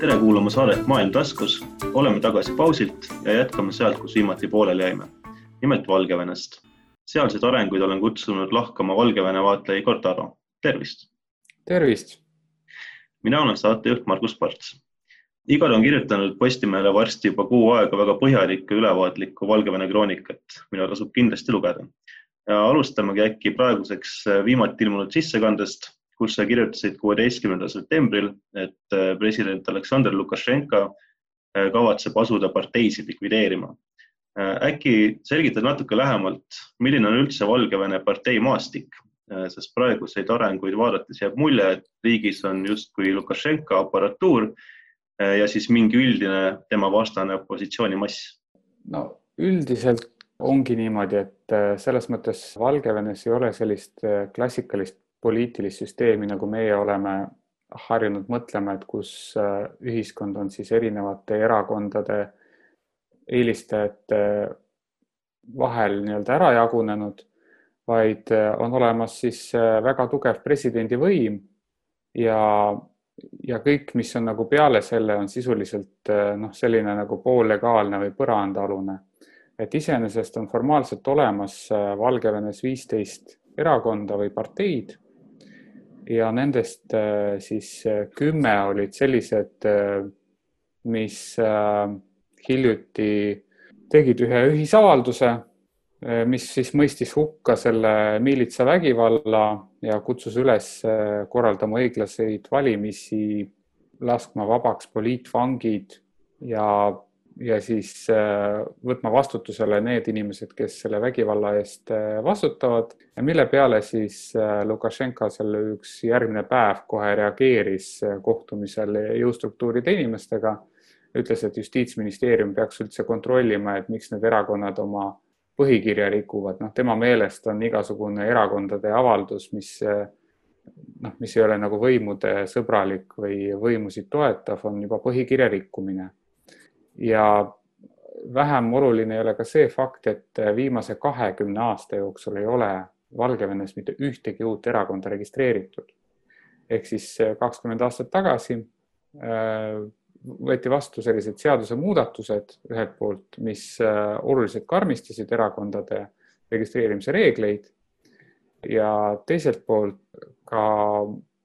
tere kuulama saadet Maailm taskus. oleme tagasi pausilt ja jätkame sealt, kus viimati pooleli jäime. nimelt Valgevenest. sealseid arenguid olen kutsunud lahkama Valgevene vaatleja Igor Taro. tervist. tervist. mina olen saatejuht Margus Parts. Igor on kirjutanud Postimehele varsti juba kuu aega väga põhjalikku ülevaatlikku Valgevene kroonikat, mida tasub kindlasti lugeda. ja alustamegi äkki praeguseks viimati ilmunud sissekandest kus sa kirjutasid kuueteistkümnendal septembril, et äh, president Aleksandr Lukašenka äh, kavatseb asuda parteisid likvideerima. Äh, äkki selgitad natuke lähemalt, milline on üldse Valgevene parteimaastik, sest praeguseid arenguid vaadates jääb mulje, et riigis on justkui Lukašenka aparatuur ja siis mingi üldine tema vastane opositsioonimass. no üldiselt ongi niimoodi, et selles mõttes Valgevenes ei ole sellist klassikalist poliitilist süsteemi, nagu meie oleme harjunud mõtlema, et kus äh, ühiskond on siis erinevate erakondade eelistajate vahel nii-öelda ära jagunenud, vaid äh, on olemas siis äh, väga tugev presidendi võim ja, ja kõik, mis on nagu peale selle, on sisuliselt noh, selline nagu poollegaalne või põrandaalune. et iseenesest on formaalselt olemas Valgevenes viisteist erakonda või parteid ja nendest äh, siis äh, kümme olid sellised, äh, mis hiljuti tegid ühe ühisavalduse, mis siis mõistis hukka selle miilitsa vägivalla ja kutsus üles korraldama õiglaseid valimisi, laskma vabaks poliitvangid ja ja siis äh, võtma vastutusele need inimesed, kes selle vägivalla eest äh, vastutavad ja mille peale siis äh, Lukašenka selle üks järgmine päev kohe reageeris kohtumisel jõustruktuuride inimestega, ütles, et justiitsministeerium peaks üldse kontrollima, et miks need erakonnad oma põhikirja rikuvad, noh, tema meelest on igasugune erakondade avaldus, mis noh, mis ei ole nagu võimude sõbralik või võimusid toetav, on juba põhikirja rikkumine ja vähem oluline ei ole ka see fakt, et viimase kahekümne aasta jooksul ei ole Valgevenes mitte ühtegi uut erakonda registreeritud. ehk siis kakskümmend aastat tagasi äh, võeti vastu sellised seadusemuudatused ühelt poolt, mis äh, oluliselt karmistasid erakondade registreerimise reegleid ja teiselt poolt ka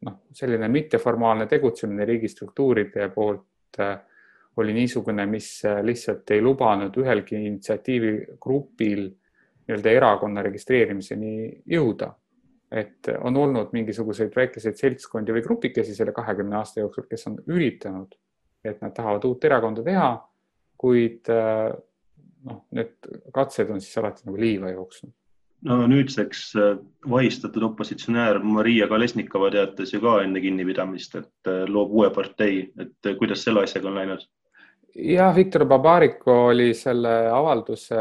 noh, selline mitteformaalne tegutsemine riigistruktuuride poolt äh, oli niisugune, mis äh, lihtsalt ei lubanud ühelgi initsiatiivigrupil nii-öelda erakonna registreerimiseni jõuda. et on olnud mingisuguseid väikeseid seltskondi või grupikesi selle kahekümne aasta jooksul, kes on üritanud, et nad tahavad uut erakonda teha, kuid äh, noh, need katsed on siis alati nagu liiva jooksnud no nüüdseks äh, vahistatud opositsionäär Maria Kalesnikova teatas ju ka enne kinnipidamist, et loob uue partei, et kuidas selle asjaga on läinud? Jah, Viktor Babariko oli selle avalduse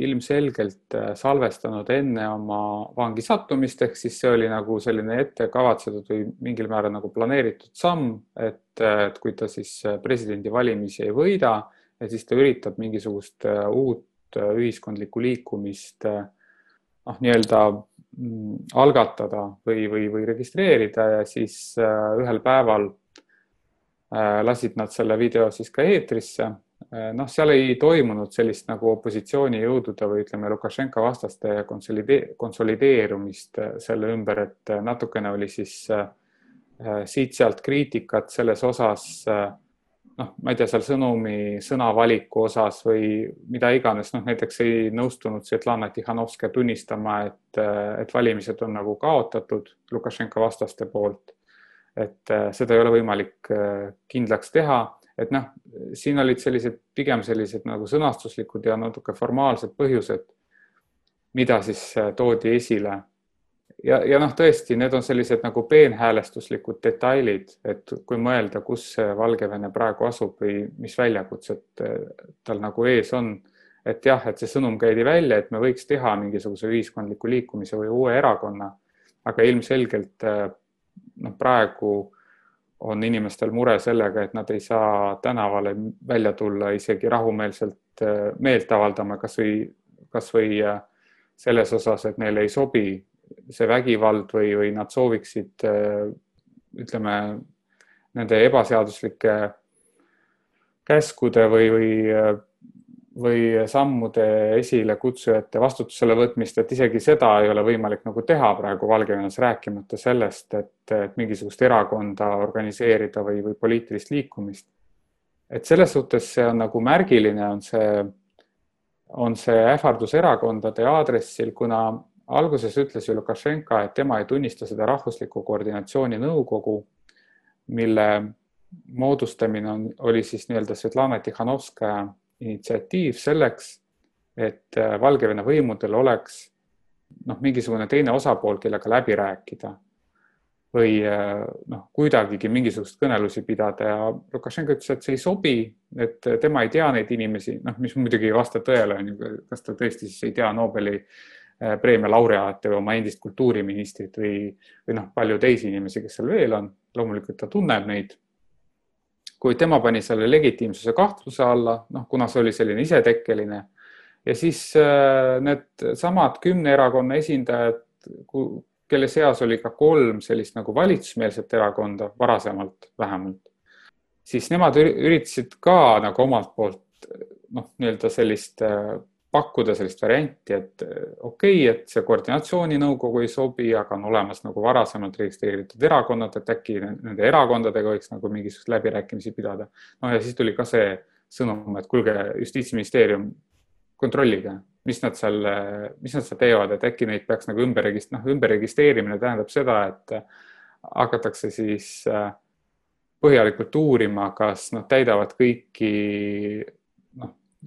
ilmselgelt äh, salvestanud enne oma vangi sattumist, ehk siis see oli nagu selline ettekavatsetud või mingil määral nagu planeeritud samm, et, äh, et kui ta siis äh, presidendivalimisi ei võida, siis ta üritab mingisugust uut ühiskondlikku liikumist noh, nii-öelda mm, algatada või, või, või registreerida ja siis ühel päeval lasid nad selle video siis ka eetrisse. Äh, noh, seal ei toimunud sellist nagu opositsioonijõudude või ütleme, Lukašenka vastaste konsolidee-, konsolideerumist äh, selle ümber, et natukene oli siis siit-sealt kriitikat selles osas, noh, ma ei tea, seal sõnumi, sõnavaliku osas või mida iganes, noh näiteks ei nõustunud Svetlana Tihhanovskaja tunnistama, et, et valimised on nagu kaotatud Lukašenka vastaste poolt et äh, seda ei ole võimalik äh, kindlaks teha, et noh, siin olid sellised pigem sellised nagu sõnastuslikud ja natuke formaalsed põhjused, mida siis äh, toodi esile. ja, ja noh, tõesti, need on sellised nagu peenhäälestuslikud detailid, et kui mõelda, kus Valgevene praegu asub või mis väljakutsed tal nagu ees on, et jah, et see sõnum käidi välja, et me võiks teha mingisuguse ühiskondliku liikumise või uue erakonna, aga ilmselgelt noh, praegu on inimestel mure sellega, et nad ei saa tänavale välja tulla isegi rahumeelselt äh, meelt avaldama, kasvõi, kasvõi äh, selles osas, et neile ei sobi see vägivald või, või nad sooviksid äh, ütleme, nende ebaseaduslike käskude või, või, või sammude esilekutsujate vastutusele võtmist, et isegi seda ei ole võimalik nagu teha praegu Valgevenes, rääkimata sellest, et, et mingisugust erakonda organiseerida või, või poliitilist liikumist. et selles suhtes see on nagu märgiline, on see, on see ähvardus erakondade aadressil, kuna alguses ütles ju Lukašenka, et tema ei tunnista seda rahvusliku koordinatsiooni nõukogu, mille moodustamine on, oli siis nii-öelda Svetlana Tihhanovskaja initsiatiiv selleks, et äh, Valgevene võimudel oleks noh, mingisugune teine osapool, kellega läbi rääkida või äh, noh, kuidagigi mingisuguseid kõnelusi pidada. Ja Lukašenka ütles, et see ei sobi, et tema ei tea neid inimesi, noh, mis muidugi ei vasta tõele, on ju, kas ta tõesti siis ei tea Nobeli äh, preemia laureaate või oma endist kultuuriministrit või, või noh, palju teisi inimesi, kes seal veel on. loomulikult ta tunneb neid kuid tema pani selle legitiimsuse kahtluse alla, noh, kuna see oli selline isetekkeline ja siis äh, need samad kümne erakonna esindajad, kelle seas oli ka kolm sellist nagu valitsusmeelset erakonda varasemalt vähemalt, siis nemad üritasid ka nagu omalt poolt noh, nii-öelda sellist äh, pakkuda sellist varianti, et eh, okei okay,, et see koordinatsiooninõukogu ei sobi, aga on olemas nagu varasemalt registreeritud erakonnad, et äkki nende erakondadega võiks nagu mingisuguseid läbirääkimisi pidada. no ja siis tuli ka see sõnum, et kuulge, justiitsministeerium, kontrollige, mis nad seal, mis nad seal teevad, et äkki neid peaks nagu ümber regist-, noh, ümberregistreerimine tähendab seda, et hakatakse siis eh, põhjalikult uurima, kas nad täidavad kõiki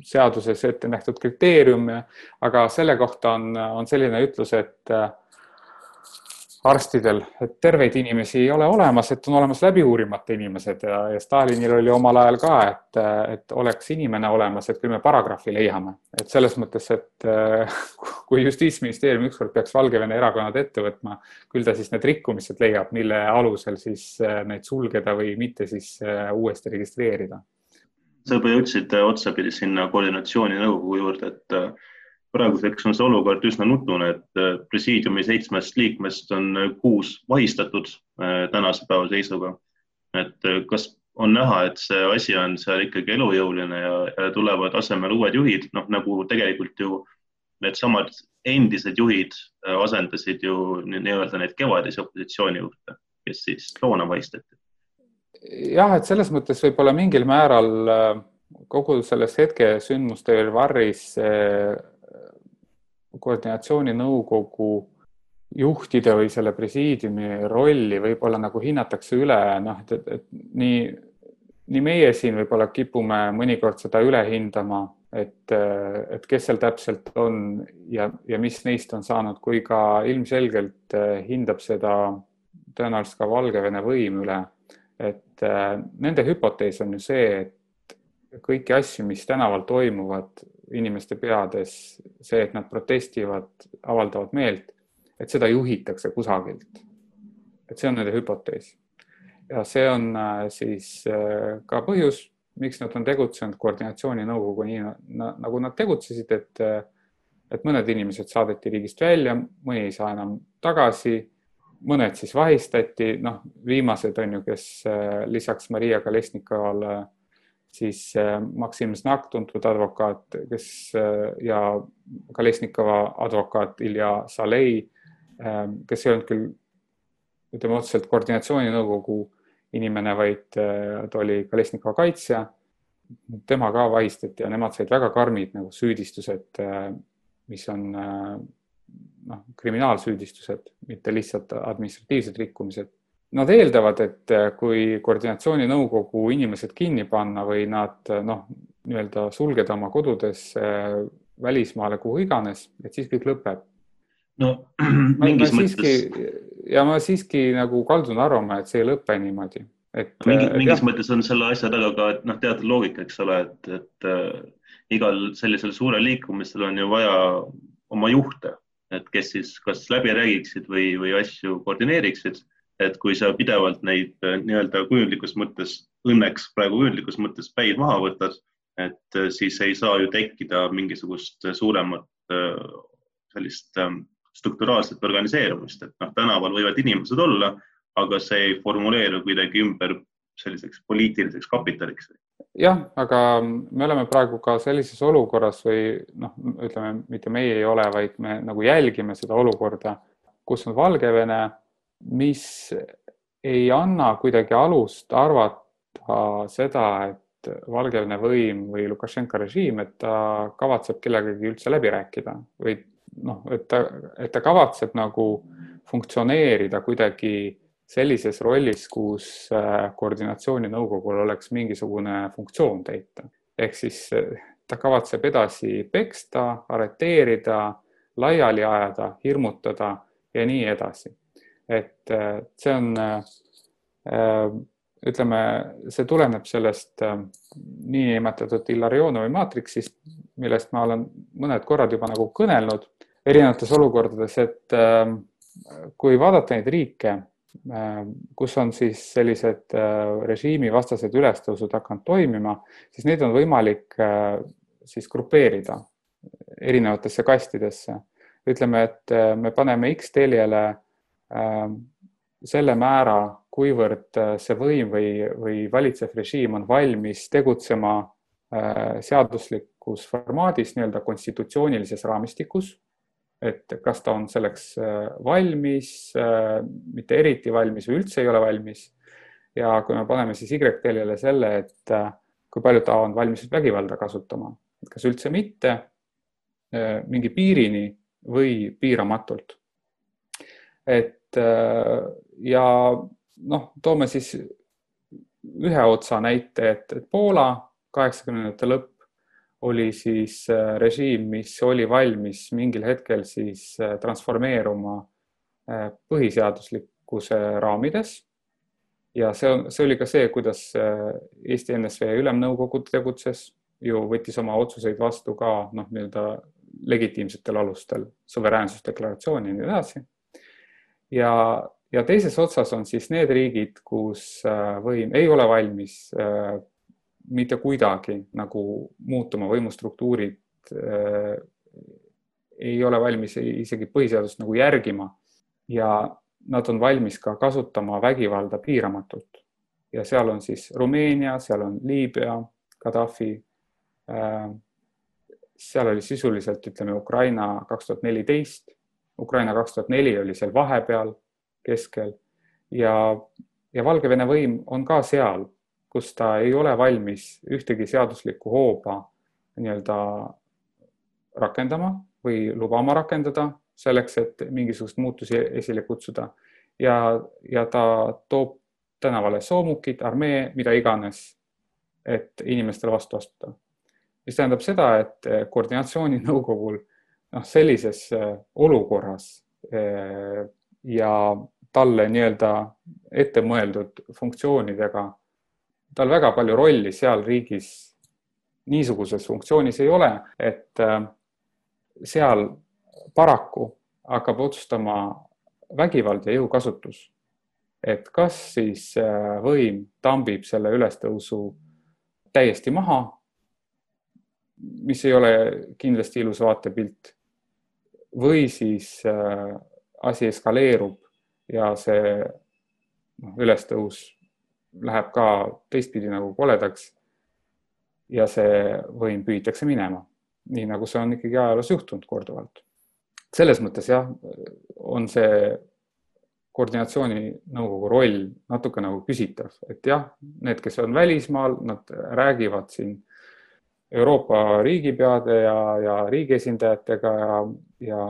seaduses ette nähtud kriteeriume, aga selle kohta on, on selline ütlus, et äh, arstidel, et terveid inimesi ei ole olemas, et on olemas läbi uurimata inimesed ja, ja Stalinil oli omal ajal ka, et, et oleks inimene olemas, et küll me paragrahvi leiame, et selles mõttes, et äh, kui justiitsministeerium ükskord peaks Valgevene erakonnad ette võtma, küll ta siis need rikkumised leiab, mille alusel siis äh, neid sulgeda või mitte siis uuesti registreerida sa juba jõudsid äh, otsapidi sinna koordinatsiooninõukogu juurde, et äh, praeguseks on see olukord üsna nutune, et äh, presiidiumi seitsmest liikmest on kuus vahistatud tänase päeva seisuga. et kas on näha, et see asi on seal ikkagi elujõuline ja, ja tulevad asemele uued juhid, noh nagu tegelikult ju needsamad endised juhid asendasid ju nii-öelda neid kevadisi opositsioonijuhte, kes siis toona vahistati jah, et selles mõttes võib-olla mingil määral äh, kogu selles hetke sündmuste varris äh, koordinatsiooninõukogu juhtide või selle presiidiumi rolli võib-olla nagu hinnatakse üle, noh, et, et, et nii, nii meie siin võib-olla kipume mõnikord seda üle hindama, et, et kes seal täpselt on ja, ja mis neist on saanud, kui ka ilmselgelt äh, hindab seda tõenäoliselt ka Valgevene võim üle et äh, nende hüpotees on ju see, et kõiki asju, mis tänaval toimuvad inimeste peades, see, et nad protestivad, avaldavad meelt, et seda juhitakse kusagilt. et see on nende hüpotees. ja see on äh, siis äh, ka põhjus, miks nad on tegutsenud koordinatsiooninõukogu nii nagu nad tegutsesid, et, et mõned inimesed saadeti riigist välja, mõni ei saa enam tagasi mõned siis vahistati, noh, viimased on ju, kes äh, lisaks Maria Kalesnikovale siis äh, Maksim Znak, tuntud advokaat, kes äh, ja Kalesnikova advokaat Ilja Salei, kes ei olnud küll ütleme otseselt koordinatsiooninõukogu inimene, vaid ta oli Kalesnikova kaitsja. tema ka vahistati ja nemad said väga karmid nagu süüdistused, mis on noh, kriminaalsüüdistused, mitte lihtsalt administratiivsed rikkumised. Nad eeldavad, et äh, kui koordinatsiooninõukogu inimesed kinni panna või nad äh, noh, nii-öelda sulgeda oma kodudesse äh, välismaale, kuhu iganes, et siis kõik lõpeb. no mingis ma, ma mõttes. ja ma siiski nagu kaldun arvama, et see ei lõpe niimoodi, et. mingi, mingis jah. mõttes on selle asja taga ka noh, teatud loogika, eks ole, et, et äh, igal sellisel suurel liikumisel on ju vaja oma juhte et kes siis kas läbi räägiksid või, või asju koordineeriksid. et kui sa pidevalt neid äh, nii-öelda kujundlikus mõttes, õnneks praegu kujundlikus mõttes päid maha võtad, et äh, siis ei saa ju tekkida mingisugust suuremat äh, sellist ähm, strukturaalset organiseerumist, et noh, tänaval võivad inimesed olla, aga see ei formuleeru kuidagi ümber selliseks poliitiliseks kapitaliks. Jah, aga me oleme praegu ka sellises olukorras või noh, ütleme, mitte meie ei ole, vaid me nagu jälgime seda olukorda, kus on Valgevene, mis ei anna kuidagi alust arvata seda, et Valgevene võim või Lukašenka režiim, et ta kavatseb kellegagi üldse läbi rääkida või noh, et ta, et ta kavatseb nagu funktsioneerida kuidagi sellises rollis, kus äh, koordinatsiooninõukogul oleks mingisugune funktsioon täita. ehk siis äh, ta kavatseb edasi peksta, arreteerida, laiali ajada, hirmutada ja nii edasi. et äh, see on, ütleme, see tuleneb sellest niinimetatud Illarionovi maatriksist, millest ma olen mõned korrad juba nagu kõnelnud erinevates olukordades, et kui vaadata neid riike kus on siis sellised äh, režiimivastased ülestõusud hakanud toimima, siis neid on võimalik äh, siis grupeerida erinevatesse kastidesse. ütleme, et me paneme X-teljele selle määra, kuivõrd see võim või, või valitsev režiim on valmis tegutsema seaduslikus formaadis, nii-öelda konstitutsioonilises raamistikus et kas ta on selleks äh, valmis, äh, mitte eriti valmis või üldse ei ole valmis. ja kui me paneme siis Y-teljele selle, et äh, kui palju ta on valmis vägivalda kasutama, kas üldse mitte, mingi piirini või piiramatult. et ja noh, toome siis ühe otsa näite, et, et Poola kaheksakümnendate lõpp oli siis äh, režiim, mis oli valmis mingil hetkel siis äh, transformeeruma äh, põhiseaduslikkuse raamides. ja see on, see oli ka see, kuidas Eesti NSV Ülemnõukogu tegutses, ju võttis oma otsuseid vastu ka noh, nii-öelda legitiimsetel alustel, suveräänsusdeklaratsiooni ja nii edasi. ja, ja teises otsas on siis need riigid, kus võim ei ole valmis mitte kuidagi nagu muutuma, võimustruktuurid äh, ei ole valmis isegi põhiseadust nagu järgima ja nad on valmis ka kasutama vägivalda piiramatult. ja seal on siis Rumeenia, seal on Liibüa, Gaddafi äh,. seal oli sisuliselt, ütleme Ukraina kaks tuhat neliteist, Ukraina kaks tuhat neli oli seal vahepeal keskel ja, ja Valgevene võim on ka seal kus ta ei ole valmis ühtegi seaduslikku hooba nii-öelda rakendama või lubama rakendada selleks, et mingisugust muutusi esile kutsuda. ja, ja ta toob tänavale soomukid, armee, mida iganes, et inimestele vastu astuda. mis tähendab seda, et koordinatsiooninõukogul noh, sellises äh, olukorras äh, ja talle nii-öelda ette mõeldud funktsioonidega tal väga palju rolli seal riigis niisuguses funktsioonis ei ole, et äh, seal paraku hakkab otsustama vägivald ja jõukasutus. et kas siis äh, võim tambib selle ülestõusu täiesti maha, mis ei ole kindlasti ilus vaatepilt, või siis äh, asi eskaleerub ja see noh, ülestõus läheb ka teistpidi nagu koledaks. ja see võim püütakse minema, nii nagu see on ikkagi ajaloos juhtunud korduvalt. selles mõttes jah, on see koordinatsiooninõukogu roll natuke nagu küsitav, et jah, need, kes on välismaal, nad räägivad siin Euroopa riigipeade ja, ja riigiesindajatega ja, ja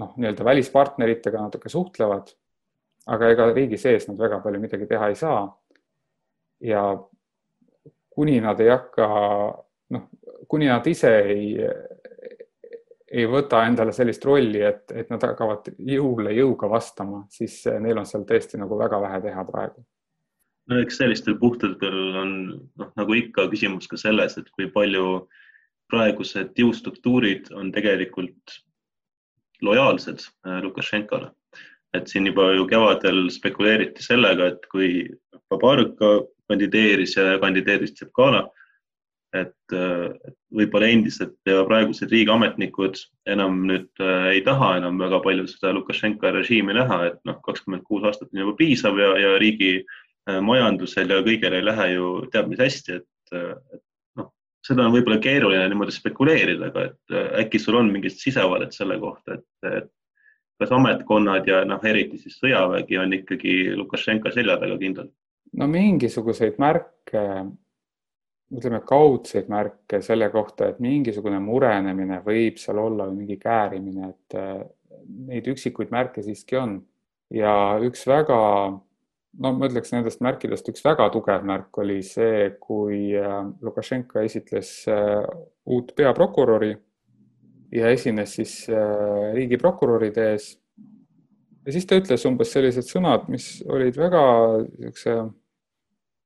noh, nii-öelda välispartneritega natuke suhtlevad aga ega riigi sees nad väga palju midagi teha ei saa. ja kuni nad ei hakka, noh, kuni nad ise ei, ei võta endale sellist rolli, et, et nad hakkavad jõule jõuga vastama, siis neil on seal tõesti nagu väga vähe teha praegu. no eks sellistel puhtudel on noh, nagu ikka küsimus ka selles, et kui palju praegused jõustruktuurid on tegelikult lojaalsed äh, Lukašenkale et siin juba ju kevadel spekuleeriti sellega, et kui Babarka kandideeris ja kandideeris Tsepkala, et võib-olla endised ja praegused riigiametnikud enam nüüd äh, ei taha enam väga palju seda Lukašenka režiimi näha, et noh, kakskümmend kuus aastat on juba piisav ja, ja riigi äh, majandusel ja kõigel ei lähe ju teab mis hästi, et et noh, seda on võib-olla keeruline niimoodi spekuleerida, aga et äkki sul on mingit sisevaadet selle kohta, et, et kas ametkonnad ja noh, eriti siis sõjavägi on ikkagi Lukašenka selja taga kindlalt? no mingisuguseid märke, ütleme kaudseid märke selle kohta, et mingisugune murenemine võib seal olla või mingi käärimine, et äh, neid üksikuid märke siiski on ja üks väga, no ma ütleks nendest märkidest üks väga tugev märk oli see, kui äh, Lukašenka esitles äh, uut peaprokuröri ja esines siis riigiprokuröride ees. ja siis ta ütles umbes sellised sõnad, mis olid väga niisuguse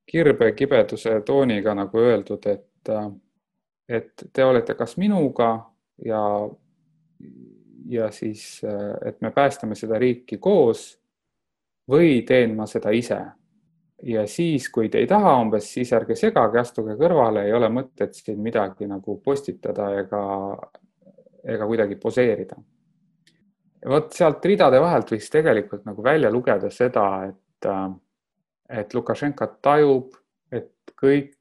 kirbe kibeduse tooniga nagu öeldud, et, et te olete kas minuga ja, ja siis, et me päästame seda riiki koos või teen ma seda ise. ja siis, kui te ei taha umbes, siis ärge segage, astuge kõrvale, ei ole mõtet siin midagi nagu postitada ega, ega kuidagi poseerida. vot sealt ridade vahelt võiks tegelikult nagu välja lugeda seda, et et Lukašenka tajub, et kõik,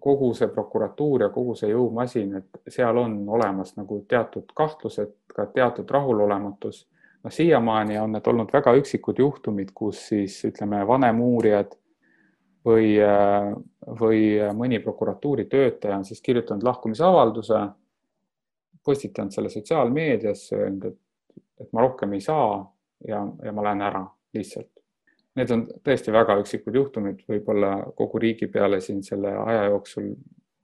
kogu see prokuratuur ja kogu see jõumasin, et seal on olemas nagu teatud kahtlused, ka teatud rahulolematus. no siiamaani on need olnud väga üksikud juhtumid, kus siis ütleme, vanemuurijad või, või mõni prokuratuuri töötaja on siis kirjutanud lahkumisavalduse, postitanud selle sotsiaalmeediasse, öelnud, et, et ma rohkem ei saa ja, ja ma lähen ära lihtsalt need on tõesti väga üksikud juhtumid, võib-olla kogu riigi peale siin selle aja jooksul,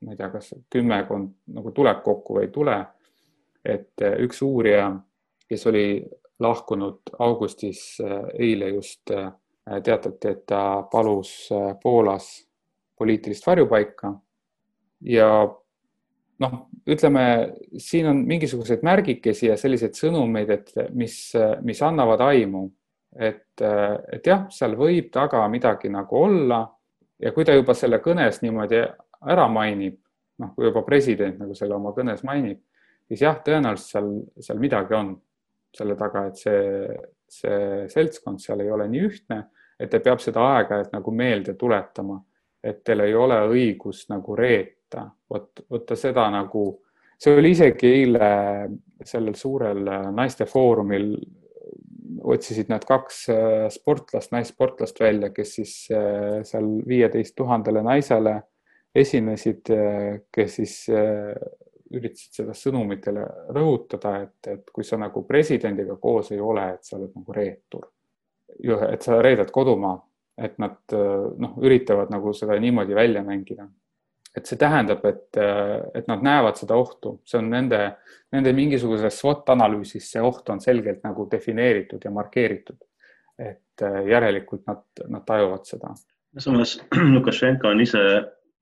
ma ei tea, kas kümmekond nagu tuleb kokku või ei tule. et eh, üks uurija, kes oli lahkunud augustis, eh, eile just eh, teatati, et ta palus Poolas poliitilist varjupaika ja noh, ütleme, siin on mingisuguseid märgikesi ja selliseid sõnumeid, et mis, mis annavad aimu. Et, et jah, seal võib taga midagi nagu olla. Ja kui ta juba selle kõnes niimoodi ära mainib, noh, kui juba president nagu selle oma kõnes mainib, siis jah, tõenäoliselt seal, seal midagi on selle taga, et see, see seltskond seal ei ole nii ühtne, et ta peab seda aeg-ajalt nagu meelde tuletama, et teil ei ole õigust nagu reeta, vot, vot seda nagu, see oli isegi eile sellel suurel naistefoorumil otsisid nad kaks äh, sportlast, naissportlast välja, kes siis äh, seal viieteist tuhandele naisele esinesid, äh, kes siis üritasid seda sõnumitele rõhutada, et, et kui sa nagu presidendiga koos ei ole, et sa oled nagu reetur. et sa reedad kodumaa, et nad noh, üritavad nagu seda niimoodi välja mängida et see tähendab, et, et nad näevad seda ohtu, see on nende, nende mingisuguses SWOT analüüsis see oht on selgelt nagu defineeritud ja markeeritud. et äh, järelikult nad, nad tajuvad seda. samas Lukašenka on ise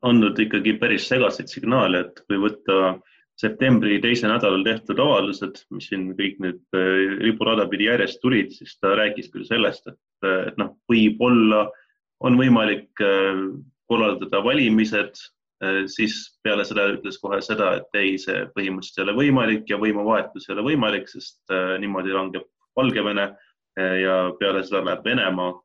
andnud ikkagi päris segaseid signaale, et kui võtta septembri teisel nädalal tehtud avaldused, mis siin kõik nüüd äh, riburada pidi järjest tulid, siis ta rääkis küll sellest, et, et noh, võib-olla on võimalik äh, korraldada valimised Äh, siis peale seda ütles kohe seda, et ei, see põhimõtteliselt ei ole võimalik ja võimuvahetus ei ole võimalik, sest äh, niimoodi langeb Valgevene äh, ja peale seda läheb Venemaa.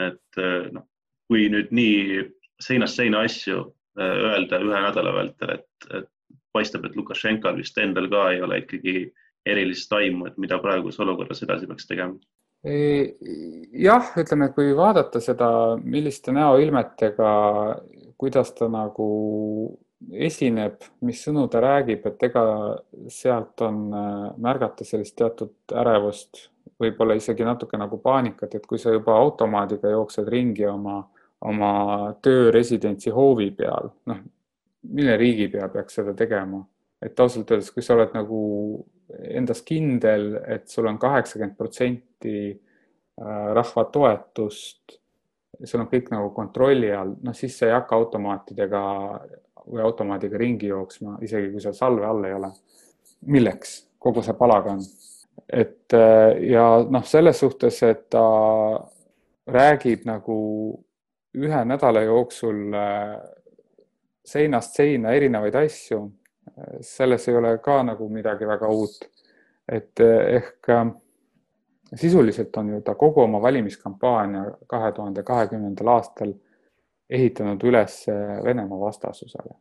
et noh, kui nüüd nii seinast seina asju öelda ühe nädala vältel, et, et paistab, et Lukašenkal vist endal ka ei ole ikkagi erilist aimu, et mida praeguses olukorras edasi peaks tegema jah, ütleme, kui vaadata seda, milliste näoilmetega kuidas ta nagu esineb, mis sõnu ta räägib, et ega sealt on äh, märgata sellist teatud ärevust, võib-olla isegi natuke nagu paanikat, et kui sa juba automaadiga jooksed ringi oma, oma tööresidentsi hoovi peal, noh, mille riigipea peaks seda tegema, et ausalt öeldes, kui sa oled nagu endas kindel, et sul on kaheksakümmend protsenti äh, rahva toetust sul on kõik nagu kontrolli all, noh siis sa ei hakka automaatidega või automaadiga ringi jooksma, isegi kui seal salve all ei ole. milleks kogu see palagan? et äh, ja noh, selles suhtes, et ta räägib nagu ühe nädala jooksul äh, seinast seina erinevaid asju, selles ei ole ka nagu midagi väga uut. et äh, ehk sisuliselt on ju ta kogu oma valimiskampaania kahe tuhande kahekümnendal aastal ehitanud üles Venemaa vastasusele.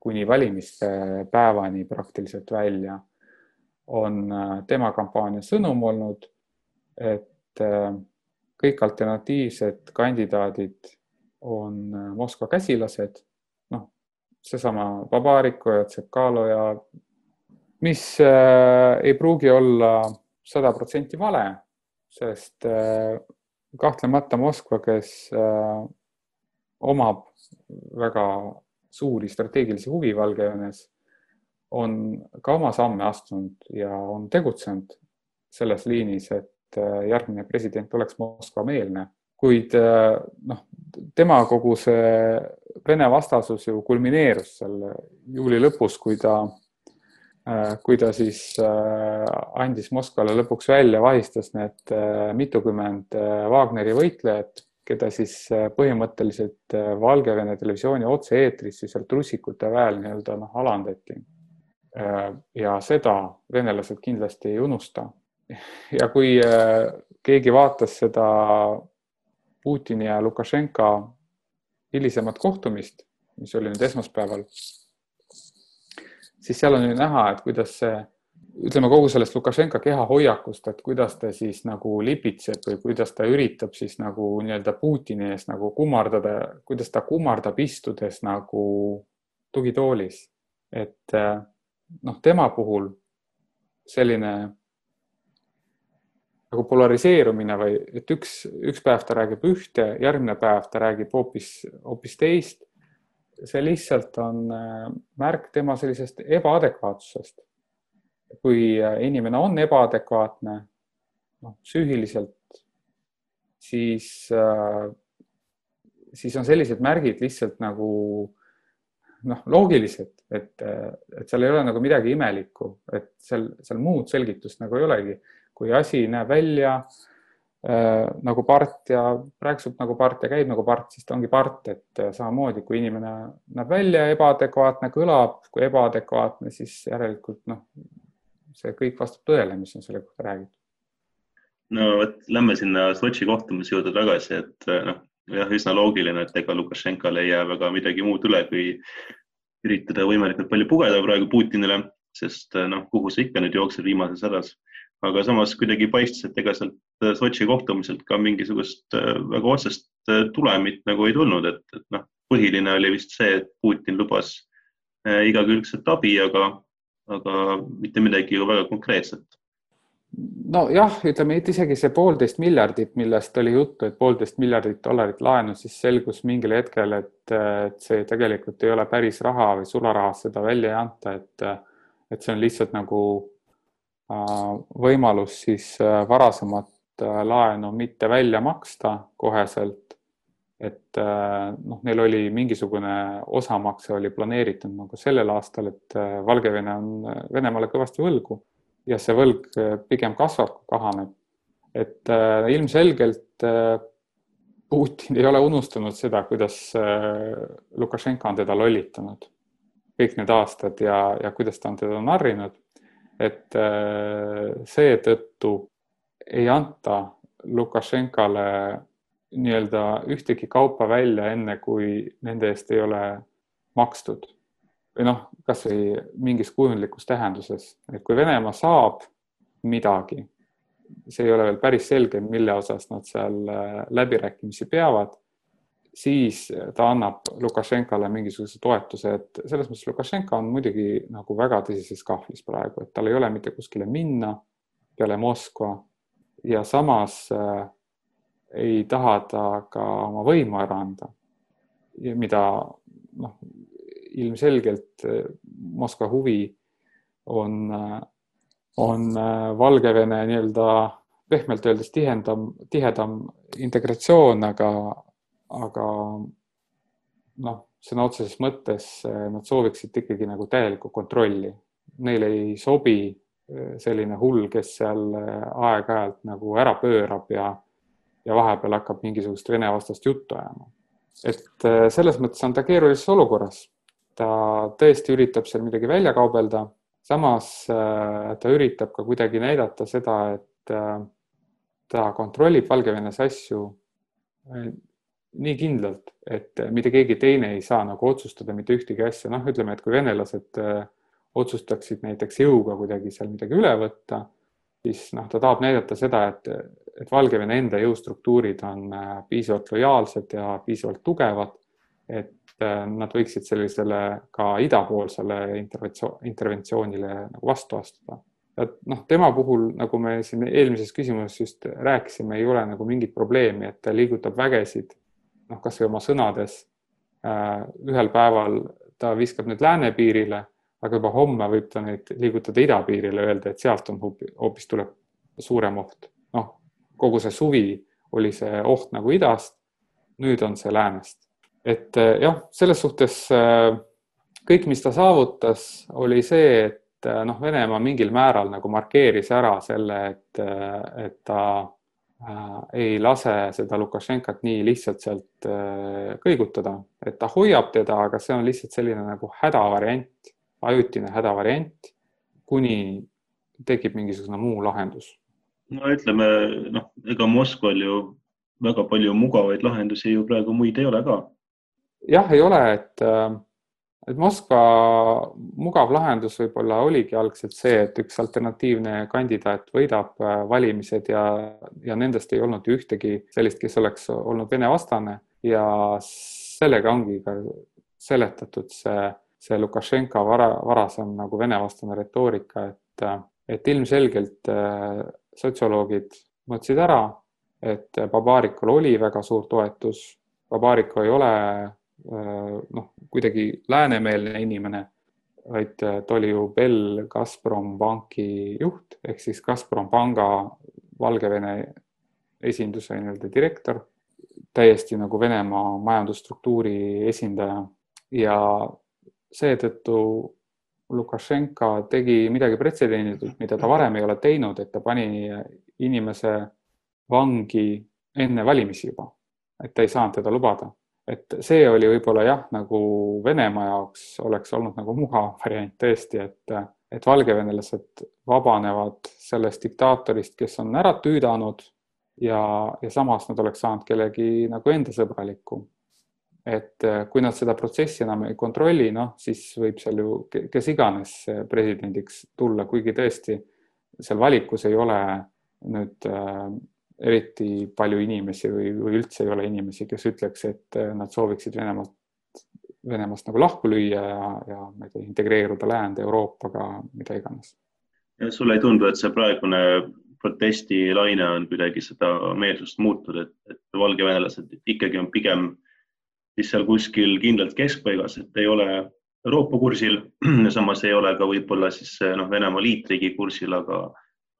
kuni valimiste päevani praktiliselt välja on tema kampaania sõnum olnud, et kõik alternatiivsed kandidaadid on Moskva käsilased, noh, seesama Babariko ja Tsekalo ja mis äh, ei pruugi olla sada protsenti vale, sest äh, kahtlemata Moskva, kes äh, omab väga suuri strateegilisi huvi Valgevenes, on ka oma samme astunud ja on tegutsenud selles liinis, et äh, järgmine president oleks Moskva-meelne, kuid noh, tema kogu see Vene vastasus ju kulmineerus seal juuli lõpus, kui ta, kui ta siis andis Moskvale lõpuks välja, vahistas need mitukümmend Wagneri võitlejat keda siis äh, põhimõtteliselt äh, Valgevene televisiooni otse-eetris siis sealt russikute väel nii-öelda noh, alandati. Äh, ja seda venelased kindlasti ei unusta. ja kui keegi vaatas seda Putini ja Lukašenka hilisemat kohtumist, mis oli nüüd esmaspäeval, siis seal on ju näha, et kuidas see ütleme kogu sellest Lukašenka kehahoiakust, et kuidas ta siis nagu lipitseb või kuidas ta üritab siis nagu nii-öelda Putini ees nagu kummardada, kuidas ta kummardab istudes nagu tugitoolis. et noh, tema puhul selline nagu polariseerumine või et üks, üks päev ta räägib ühte, järgmine päev ta räägib hoopis, hoopis teist. See lihtsalt on märk tema sellisest ebaadekvaatsusest kui äh, inimene on ebaadekvaatne, noh, psüühiliselt, siis, äh, siis on sellised märgid lihtsalt nagu noh, loogilised, et, et seal ei ole nagu midagi imelikku, et seal, seal muud selgitust nagu ei olegi. kui asi näeb välja äh, nagu part ja rääksub nagu part ja käib nagu part, siis ta ongi part, et äh, samamoodi, kui inimene näeb välja ebaadekvaatne, kõlab kui ebaadekvaatne, siis järelikult noh, see kõik vastab tõele, mis on selle kohta räägitud. no vot, lähme sinna Sotši kohtumise juurde tagasi, et eh, noh, jah, üsna loogiline, et ega Lukašenkale ei jää väga midagi muud üle, kui üritada võimalikult palju pugeda praegu Putinile, sest noh, kuhu sa ikka nüüd jooksed viimases hädas. aga samas kuidagi paistis, et ega sealt Sotši kohtumiselt ka mingisugust väga otsest tulemit nagu ei tulnud, et, et noh, põhiline oli vist see, et Putin lubas igakülgset abi, aga aga mitte midagi ju väga konkreetset. nojah, ütleme, et isegi see poolteist miljardit, millest oli juttu, et poolteist miljardit dollarit laenu, siis selgus mingil hetkel, et, see tegelikult ei ole päris raha või sularahas seda välja ei anta, et, et see on lihtsalt nagu äh, võimalus siis äh, varasemat äh, laenu mitte välja maksta koheselt et äh, noh, neil oli mingisugune osamakse oli planeeritud nagu sellel aastal, et äh, Valgevene on äh, Venemaale kõvasti võlgu ja see võlg pigem kasvab, kahaneb. et ilmselgelt Putin ei ole unustanud seda, kuidas Lukašenka on teda lollitanud kõik need aastad ja, ja kuidas ta on teda narrinud. et seetõttu ei anta Lukašenkale nii-öelda ühtegi kaupa välja, enne kui nende eest ei ole makstud. või noh, kasvõi mingis kujundlikus tähenduses, et kui Venemaa saab midagi, see ei ole veel päris selge, mille osas nad seal äh, läbirääkimisi peavad, siis ta annab Lukašenkale mingisuguse toetuse, et selles mõttes Lukašenka on muidugi nagu väga tõsises kahvlis praegu, et tal ei ole mitte kuskile minna peale Moskva ja samas äh, ei taha ta ka oma võimu ära anda. mida noh, ilmselgelt eh, Moskva huvi on, eh, on Valgevene nii-öelda pehmelt öeldes tihendam, tihedam integratsioon, aga, aga noh, sõna otseses mõttes nad sooviksid ikkagi nagu täielikku kontrolli. Neile ei sobi selline hull, kes seal aeg-ajalt nagu ära pöörab ja ja vahepeal hakkab mingisugust Vene vastast juttu ajama. et äh, selles mõttes on ta keerulises olukorras. ta tõesti üritab seal midagi välja kaubelda, samas äh, ta üritab ka kuidagi näidata seda, et äh, ta kontrollib Valgevenes asju nii kindlalt, et mitte keegi teine ei saa nagu otsustada mitte ühtegi asja, noh, ütleme, et kui venelased äh, otsustaksid näiteks jõuga kuidagi seal midagi üle võtta, siis noh, ta tahab näidata seda, et, et Valgevene enda jõustruktuurid on äh, piisavalt lojaalsed ja piisavalt tugevad, et äh, nad võiksid sellisele ka idapoolsele interventsioonile nagu vastu astuda et noh, tema puhul, nagu me siin eelmises küsimuses just rääkisime, ei ole nagu mingit probleemi, et ta liigutab vägesid noh, kasvõi oma sõnades. Äh, ühel päeval ta viskab need läänepiirile, aga juba homme võib ta neid liigutada idapiirile, öelda, et sealt on hoopis tuleb suurem oht. noh, kogu see suvi oli see oht nagu idast. nüüd on see läänest, et äh, jah, selles suhtes äh, kõik, mis ta saavutas, oli see, et äh, noh, Venemaa mingil määral nagu markeeris ära selle, et, et ta ei lase seda Lukašenkat nii lihtsalt sealt kõigutada, et ta hoiab teda, aga see on lihtsalt selline nagu hädavariant, ajutine hädavariant, kuni tekib mingisugune muu lahendus. no ütleme noh, ega Moskval ju väga palju mugavaid lahendusi ju praegu muid ei ole ka. jah, ei ole, et äh, et Moskva mugav lahendus võib-olla oligi algselt see, et üks alternatiivne kandidaat võidab äh, valimised ja, ja nendest ei olnud ühtegi sellist, kes oleks olnud Vene vastane ja sellega ongi ka seletatud see, see Lukašenka vara, varasem nagu Vene vastane retoorika, et, et ilmselgelt äh, sotsioloogid mõtlesid ära, et Babarikul oli väga suur toetus. Babariko ei ole Äh, noh, kuidagi läänemeelne inimene, vaid äh, ta oli ju Bell Gazprom panki juht ehk siis Gazprom panga Valgevene esinduse nii-öelda direktor, täiesti nagu Venemaa majandusstruktuuri esindaja ja seetõttu Lukašenka tegi midagi pretsedenditut, mida ta varem ei ole teinud, et ta pani inimese vangi enne valimisi juba, et ta ei saanud teda lubada et see oli võib-olla jah, nagu Venemaa jaoks oleks olnud nagu mugav variant tõesti, et, et valgevenelased vabanevad sellest diktaatorist, kes on ära tüüdanud ja, ja samas nad oleks saanud kellegi nagu enda sõbraliku. Et kui nad seda protsessi enam ei kontrolli, noh, siis võib seal ju kes iganes presidendiks tulla, kuigi tõesti seal valikus ei ole nüüd eriti palju inimesi või, või üldse ei ole inimesi, kes ütleks, et äh, nad sooviksid Venemaalt, Venemaast nagu lahku lüüa ja, ja ma ei tea, integreeruda läände Euroopaga, mida iganes. sulle ei tundu, et see praegune protestilaine on kuidagi seda meelsust muutnud, et, et valgevenelased ikkagi on pigem siis seal kuskil kindlalt keskpaigas, et ei ole Euroopa kursil, samas ei ole ka võib-olla siis noh, Venemaa liitriigi kursil, aga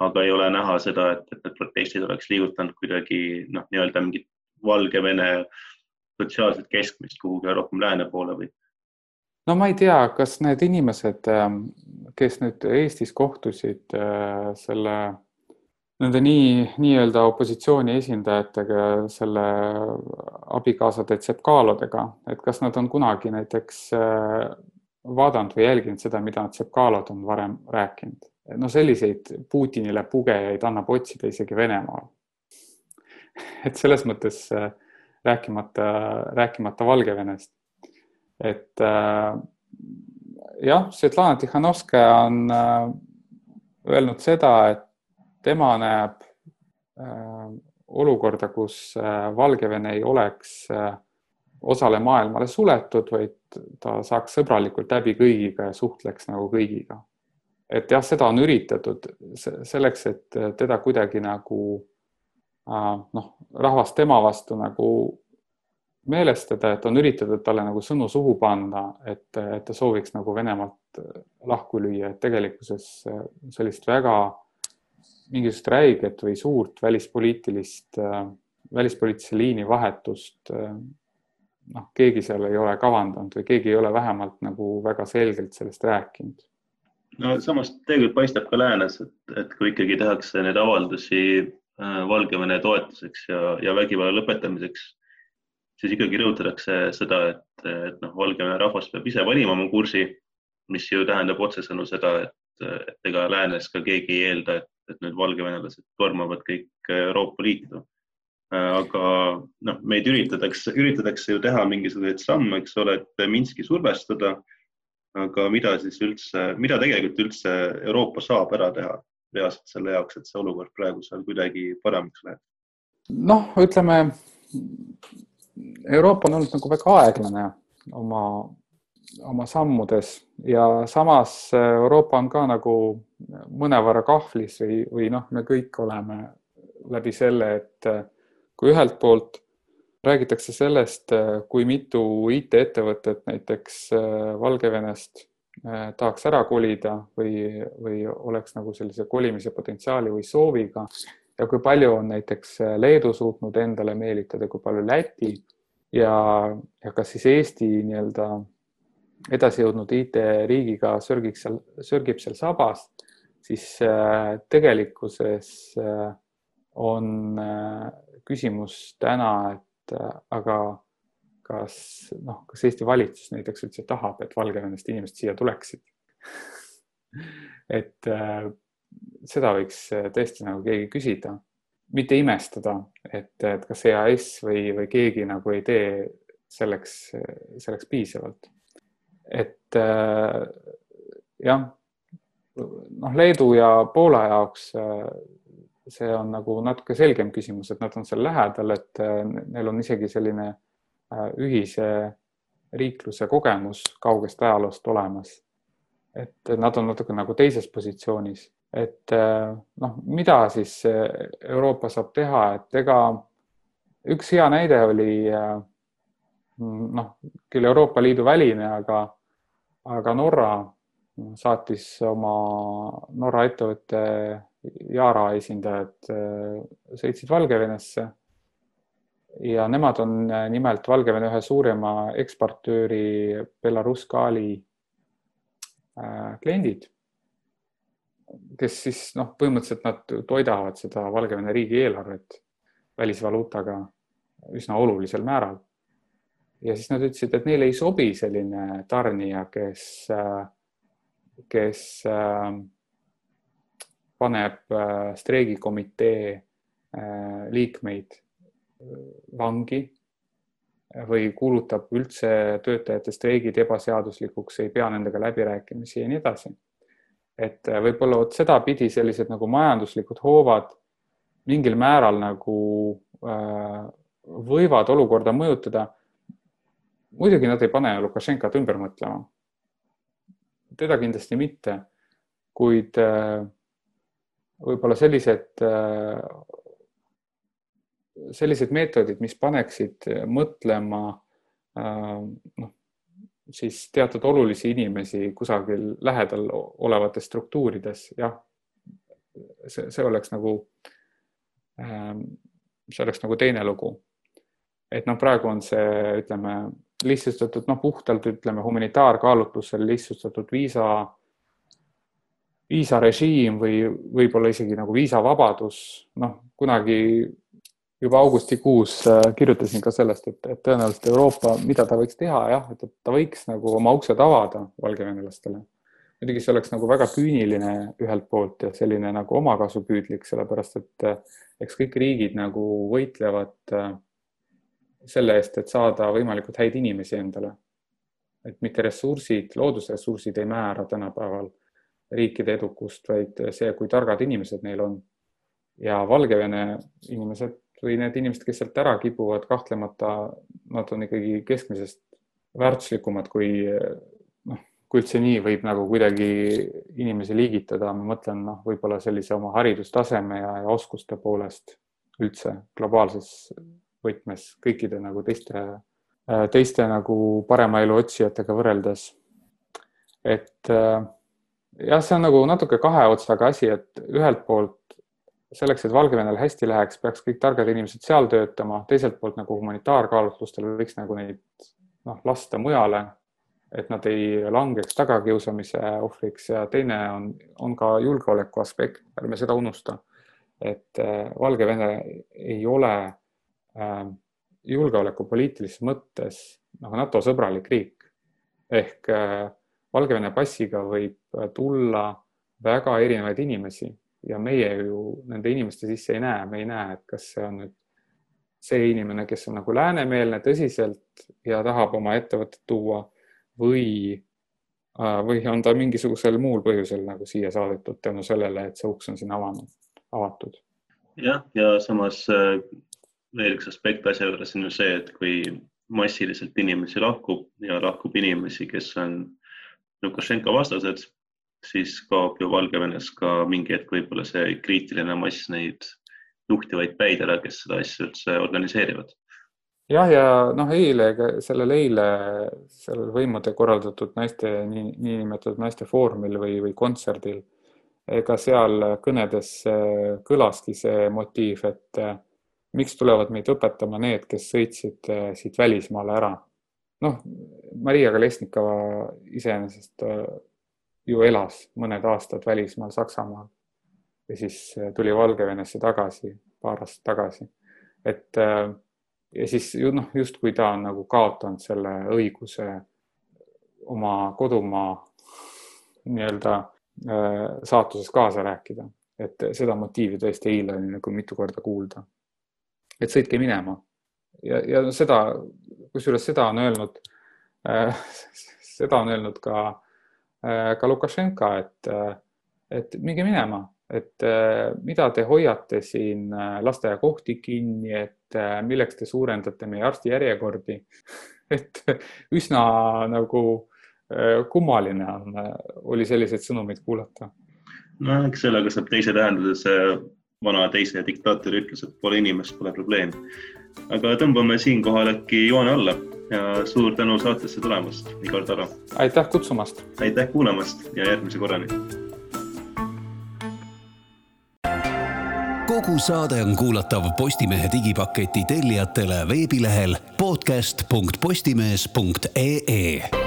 aga ei ole näha seda, et, et need protestid oleks liigutanud kuidagi noh, nii-öelda mingit Valgevene sotsiaalset keskmist kuhugi rohkem lääne poole või? no ma ei tea, kas need inimesed, ähm, kes nüüd Eestis kohtusid äh, selle nende nii, nii-öelda opositsiooni esindajatega, selle abikaasade Tsepkalodega, et kas nad on kunagi näiteks äh, vaadanud või jälginud seda, mida Tsepkalod on varem rääkinud? no selliseid Putinile pugejaid annab otsida isegi Venemaal. et selles mõttes äh, rääkimata, rääkimata Valgevenest, et äh, jah, Svetlana Tihhanovskaja on öelnud seda, et tema näeb äh, olukorda, kus äh, Valgevene ei oleks äh, osale maailmale suletud, vaid ta saaks sõbralikult läbi kõigiga ja suhtleks nagu kõigiga. Et jah, seda on üritatud selleks, et teda kuidagi nagu noh, rahvast tema vastu nagu meelestada, et on üritatud talle nagu sõnu suhu panna, et, et ta sooviks nagu Venemaalt lahku lüüa, et tegelikkuses sellist väga mingisugust räiget või suurt välispoliitilist, välispoliitilise liini vahetust noh, keegi seal ei ole kavandanud või keegi ei ole vähemalt nagu väga selgelt sellest rääkinud. No samas tegelikult paistab ka läänes, et, et kui ikkagi tehakse neid avaldusi äh, Valgevene toetuseks ja, ja vägivalla lõpetamiseks, siis ikkagi rõhutatakse seda, et, et noh, Valgevene rahvas peab ise valima oma kursi, mis ju tähendab otsesõnu seda, et, et ega läänes ka keegi ei eelda, et, et nüüd valgevenelased tormavad kõik Euroopa Liitu. aga noh, meid üritatakse, üritatakse ju teha mingisuguseid samme, eks ole, et Minski survestada. aga mida siis üldse, mida tegelikult üldse Euroopa saab ära teha reaalselt selle jaoks, et see olukord praegu seal kuidagi paremaks läheb? noh, ütleme Euroopa on olnud nagu väga aeglane oma, oma sammudes ja samas Euroopa on ka nagu mõnevõrra kahvlis või, või noh, me kõik oleme läbi selle, et kui ühelt poolt räägitakse sellest, kui mitu IT-ettevõtet näiteks äh, Valgevenest äh, tahaks ära kolida või, või oleks nagu sellise kolimise potentsiaali või sooviga ja kui palju on näiteks äh, Leedu suutnud endale meelitada, kui palju Läti ja, ja kas siis Eesti nii-öelda edasijõudnud IT-riigiga sörgib seal, sörgib seal sabas, siis tegelikkuses on küsimus täna, et äh, aga kas noh, kas Eesti valitsus näiteks üldse tahab, et Valgevenest inimesed siia tuleksid et äh, seda võiks äh, tõesti nagu keegi küsida, mitte imestada, et, et kas EAS või, või keegi nagu ei tee selleks, selleks piisavalt. et äh, jah, noh, Leedu ja Poola jaoks äh, see on nagu natuke selgem küsimus, et nad on seal lähedal, et äh, neil on isegi selline äh, ühise riikluse kogemus kaugest ajaloost olemas. et nad on natuke nagu teises positsioonis, et noh, mida siis Euroopa saab teha, et ega üks hea näide oli noh, küll Euroopa Liidu väline, aga, aga Norra saatis oma Norra ettevõtte Yara esindajad äh, sõitsid Valgevenesse ja nemad on äh, nimelt Valgevene ühe suurima eksportööri Belarus Gaali äh, kliendid, kes siis noh, põhimõtteliselt nad toidavad seda Valgevene riigieelarvet välisvaluutaga üsna olulisel määral. ja siis nad ütlesid, et neile ei sobi selline tarnija, kes, kes äh, paneb äh, streigikomitee äh, liikmeid äh, vangi või kuulutab üldse töötajate streigid ebaseaduslikuks, ei pea nendega läbirääkimisi ja nii edasi. et võib-olla vot sedapidi sellised nagu majanduslikud hoovad mingil määral nagu võivad olukorda mõjutada. muidugi nad ei pane Lukašenkat ümber mõtlema. Teda kindlasti mitte, kuid võib-olla sellised, äh, sellised meetodid, mis paneksid mõtlema äh, noh, siis teatud olulisi inimesi kusagil lähedal olevates struktuurides, jah, see, see oleks nagu, see oleks nagu teine lugu. et noh, praegu on see, ütleme lihtsustatud, noh, puhtalt ütleme humanitaarkaalutlusel lihtsustatud viisa viisarežiim või võib-olla isegi nagu viisavabadus, noh, kunagi juba augustikuus äh, kirjutasin ka sellest, et, et tõenäoliselt Euroopa, mida ta võiks teha, jah, et, ta võiks nagu oma uksed avada valgevenelastele. muidugi see oleks nagu väga küüniline ühelt poolt ja selline nagu omakasupüüdlik, sellepärast et eks kõik riigid nagu võitlevad äh, selle eest, et saada võimalikult häid inimesi endale. et mitte ressursid, loodusressursid ei määra tänapäeval riikide edukust, vaid see, kui targad inimesed neil on. ja Valgevene inimesed või need inimesed, kes sealt ära kipuvad, kahtlemata nad on ikkagi keskmisest väärtuslikumad kui noh, kui üldse nii võib nagu kuidagi inimesi liigitada, ma mõtlen noh, võib-olla sellise oma haridustaseme ja, ja oskuste poolest üldse globaalses võtmes kõikide nagu teiste, teiste nagu parema elu otsijatega võrreldes. et äh, jah, see on nagu natuke kahe otsaga asi, et ühelt poolt selleks, et Valgevenel hästi läheks, peaks kõik targad inimesed seal töötama, teiselt poolt nagu humanitaarkaalutlustel võiks nagu neid noh, lasta mujale, et nad ei langeks tagakiusamise ohvriks ja teine on, on ka julgeoleku aspekt, ärme seda unusta. et äh, Valgevene ei ole äh, julgeolekupoliitilises mõttes nagu NATO sõbralik riik ehk äh, Valgevene passiga võib äh, tulla väga erinevaid inimesi ja meie ju nende inimeste sisse ei näe, me ei näe, et kas see on nüüd see inimene, kes on nagu läänemeelne tõsiselt ja tahab oma ettevõtet tuua või, või on ta mingisugusel muul põhjusel nagu siia saadetud tänu sellele, et see uks on siin avanud, avatud. jah, ja samas veel üks aspekt asja juures on ju see, et kui massiliselt inimesi lahkub ja lahkub inimesi, kes on Lukašenka vastased, siis kaob ju Valgevenes ka mingi hetk võib-olla see kriitiline mass neid juhtivaid päid ära, kes seda asja üldse organiseerivad. jah, ja noh, eile, sellel eile, sellel võimude korraldatud naiste, niinimetatud naiste foorumil või, või kontserdil, ega seal kõnedes kõlaski see motiiv, et miks tulevad meid õpetama need, kes sõitsid äh, siit välismaale ära? noh, Maria Kolesnikova iseenesest äh, ju elas mõned aastad välismaal Saksamaal ja siis äh, tuli Valgevenesse tagasi paar aastat tagasi. et ja siis noh, justkui ta on nagu kaotanud selle õiguse oma kodumaa nii-öelda saatuses kaasa rääkida, et seda motiivi tõesti eile oli nagu mitu korda kuulda et sõitke minema. ja, ja seda, kusjuures seda on öelnud äh,, seda on öelnud ka äh,, ka Lukašenka, et äh,, et minge minema, et äh, mida te hoiate siin äh, lasteaiakohti kinni, et äh, milleks te suurendate meie arstijärjekordi et üsna nagu äh, kummaline on, äh, oli selliseid sõnumeid kuulata. no eks sellega saab teise tähenduse vana teise diktaatori ütles, et pole inimest, pole probleemi. aga tõmbame siinkohal äkki joone alla ja suur tänu saatesse tulemast, Igor Taro. aitäh kutsumast. aitäh kuulamast ja järgmise korrani. kogu saade on kuulatav Postimehe digipaketi tellijatele veebilehel podcast.postimees.ee